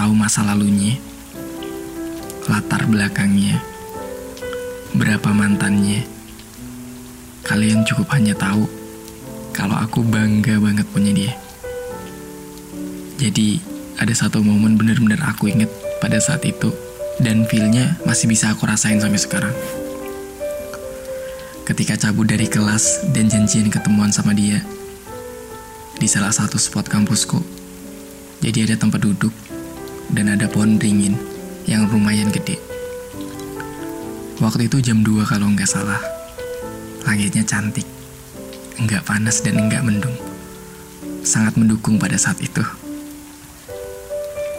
tahu masa lalunya, latar belakangnya, berapa mantannya, kalian cukup hanya tahu kalau aku bangga banget punya dia. Jadi ada satu momen bener-bener aku inget pada saat itu dan feelnya masih bisa aku rasain sampai sekarang. Ketika cabut dari kelas dan janjian ketemuan sama dia di salah satu spot kampusku. Jadi ada tempat duduk dan ada pohon beringin yang lumayan gede. Waktu itu jam 2 kalau nggak salah. Langitnya cantik, nggak panas dan nggak mendung. Sangat mendukung pada saat itu.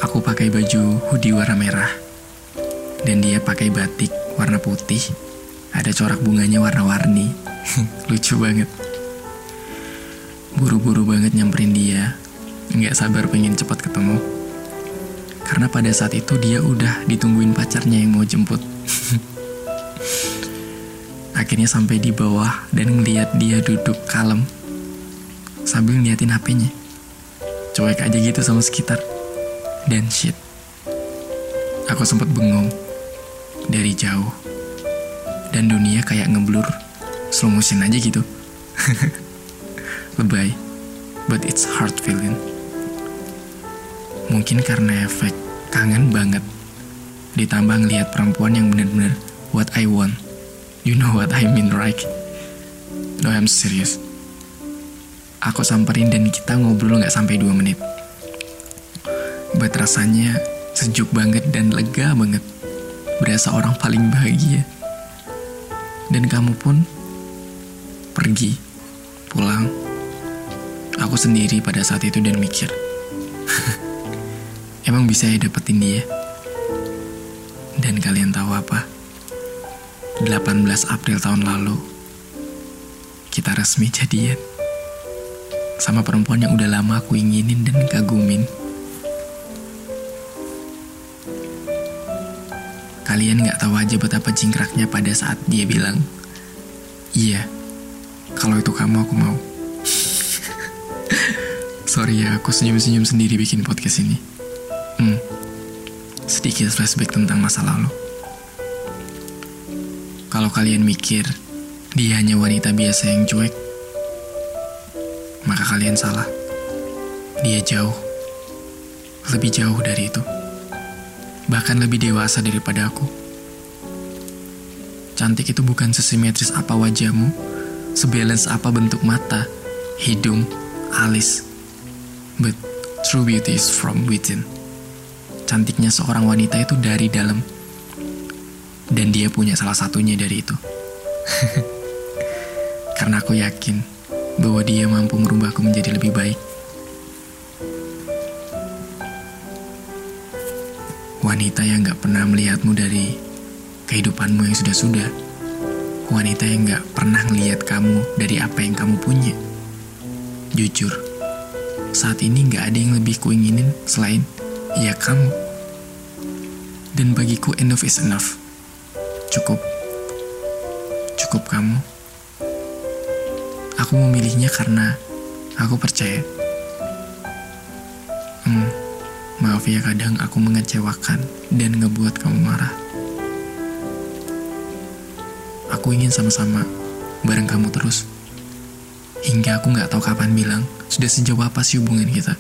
Aku pakai baju hoodie warna merah. Dan dia pakai batik warna putih. Ada corak bunganya warna-warni. Lucu banget. Buru-buru banget nyamperin dia. Nggak sabar pengen cepat ketemu. Karena pada saat itu dia udah ditungguin pacarnya yang mau jemput. Akhirnya sampai di bawah dan ngeliat dia duduk kalem sambil ngeliatin HP-nya. Cuek aja gitu sama sekitar. Dan shit. Aku sempat bengong dari jauh. Dan dunia kayak ngeblur slow motion aja gitu. Lebay, but it's hard feeling. Mungkin karena efek kangen banget. Ditambah ngeliat perempuan yang bener-bener what I want. You know what I mean, right? No, I'm serious. Aku samperin dan kita ngobrol nggak sampai 2 menit. Buat rasanya sejuk banget dan lega banget. Berasa orang paling bahagia. Dan kamu pun pergi, pulang. Aku sendiri pada saat itu dan mikir. Emang bisa ya dapetin dia? Dan kalian tahu apa? 18 April tahun lalu, kita resmi jadian. Sama perempuan yang udah lama aku inginin dan kagumin. Kalian gak tahu aja betapa jingkraknya pada saat dia bilang, Iya, kalau itu kamu aku mau. Sorry ya, aku senyum-senyum sendiri bikin podcast ini. Sedikit flashback tentang masa lalu. Kalau kalian mikir dia hanya wanita biasa yang cuek, maka kalian salah. Dia jauh, lebih jauh dari itu. Bahkan lebih dewasa daripada aku. Cantik itu bukan sesimetris apa wajahmu, sebalance apa bentuk mata, hidung, alis. But true beauty is from within. Cantiknya seorang wanita itu dari dalam dan dia punya salah satunya dari itu. Karena aku yakin bahwa dia mampu merubahku menjadi lebih baik. Wanita yang gak pernah melihatmu dari kehidupanmu yang sudah-sudah. Wanita yang gak pernah melihat kamu dari apa yang kamu punya. Jujur, saat ini gak ada yang lebih kuinginin selain ya kamu. Dan bagiku enough is enough. Cukup. Cukup kamu. Aku memilihnya karena aku percaya. Hmm, maaf ya kadang aku mengecewakan dan ngebuat kamu marah. Aku ingin sama-sama bareng kamu terus. Hingga aku nggak tahu kapan bilang sudah sejauh apa sih hubungan kita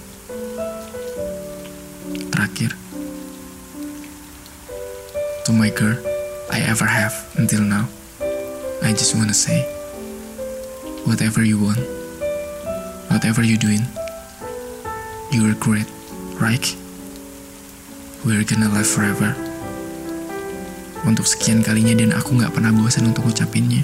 terakhir to my girl I ever have until now. I just wanna say, whatever you want, whatever you're doing, you're great, right? We're gonna live forever. Untuk sekian kalinya dan aku gak pernah bosan untuk ucapinnya.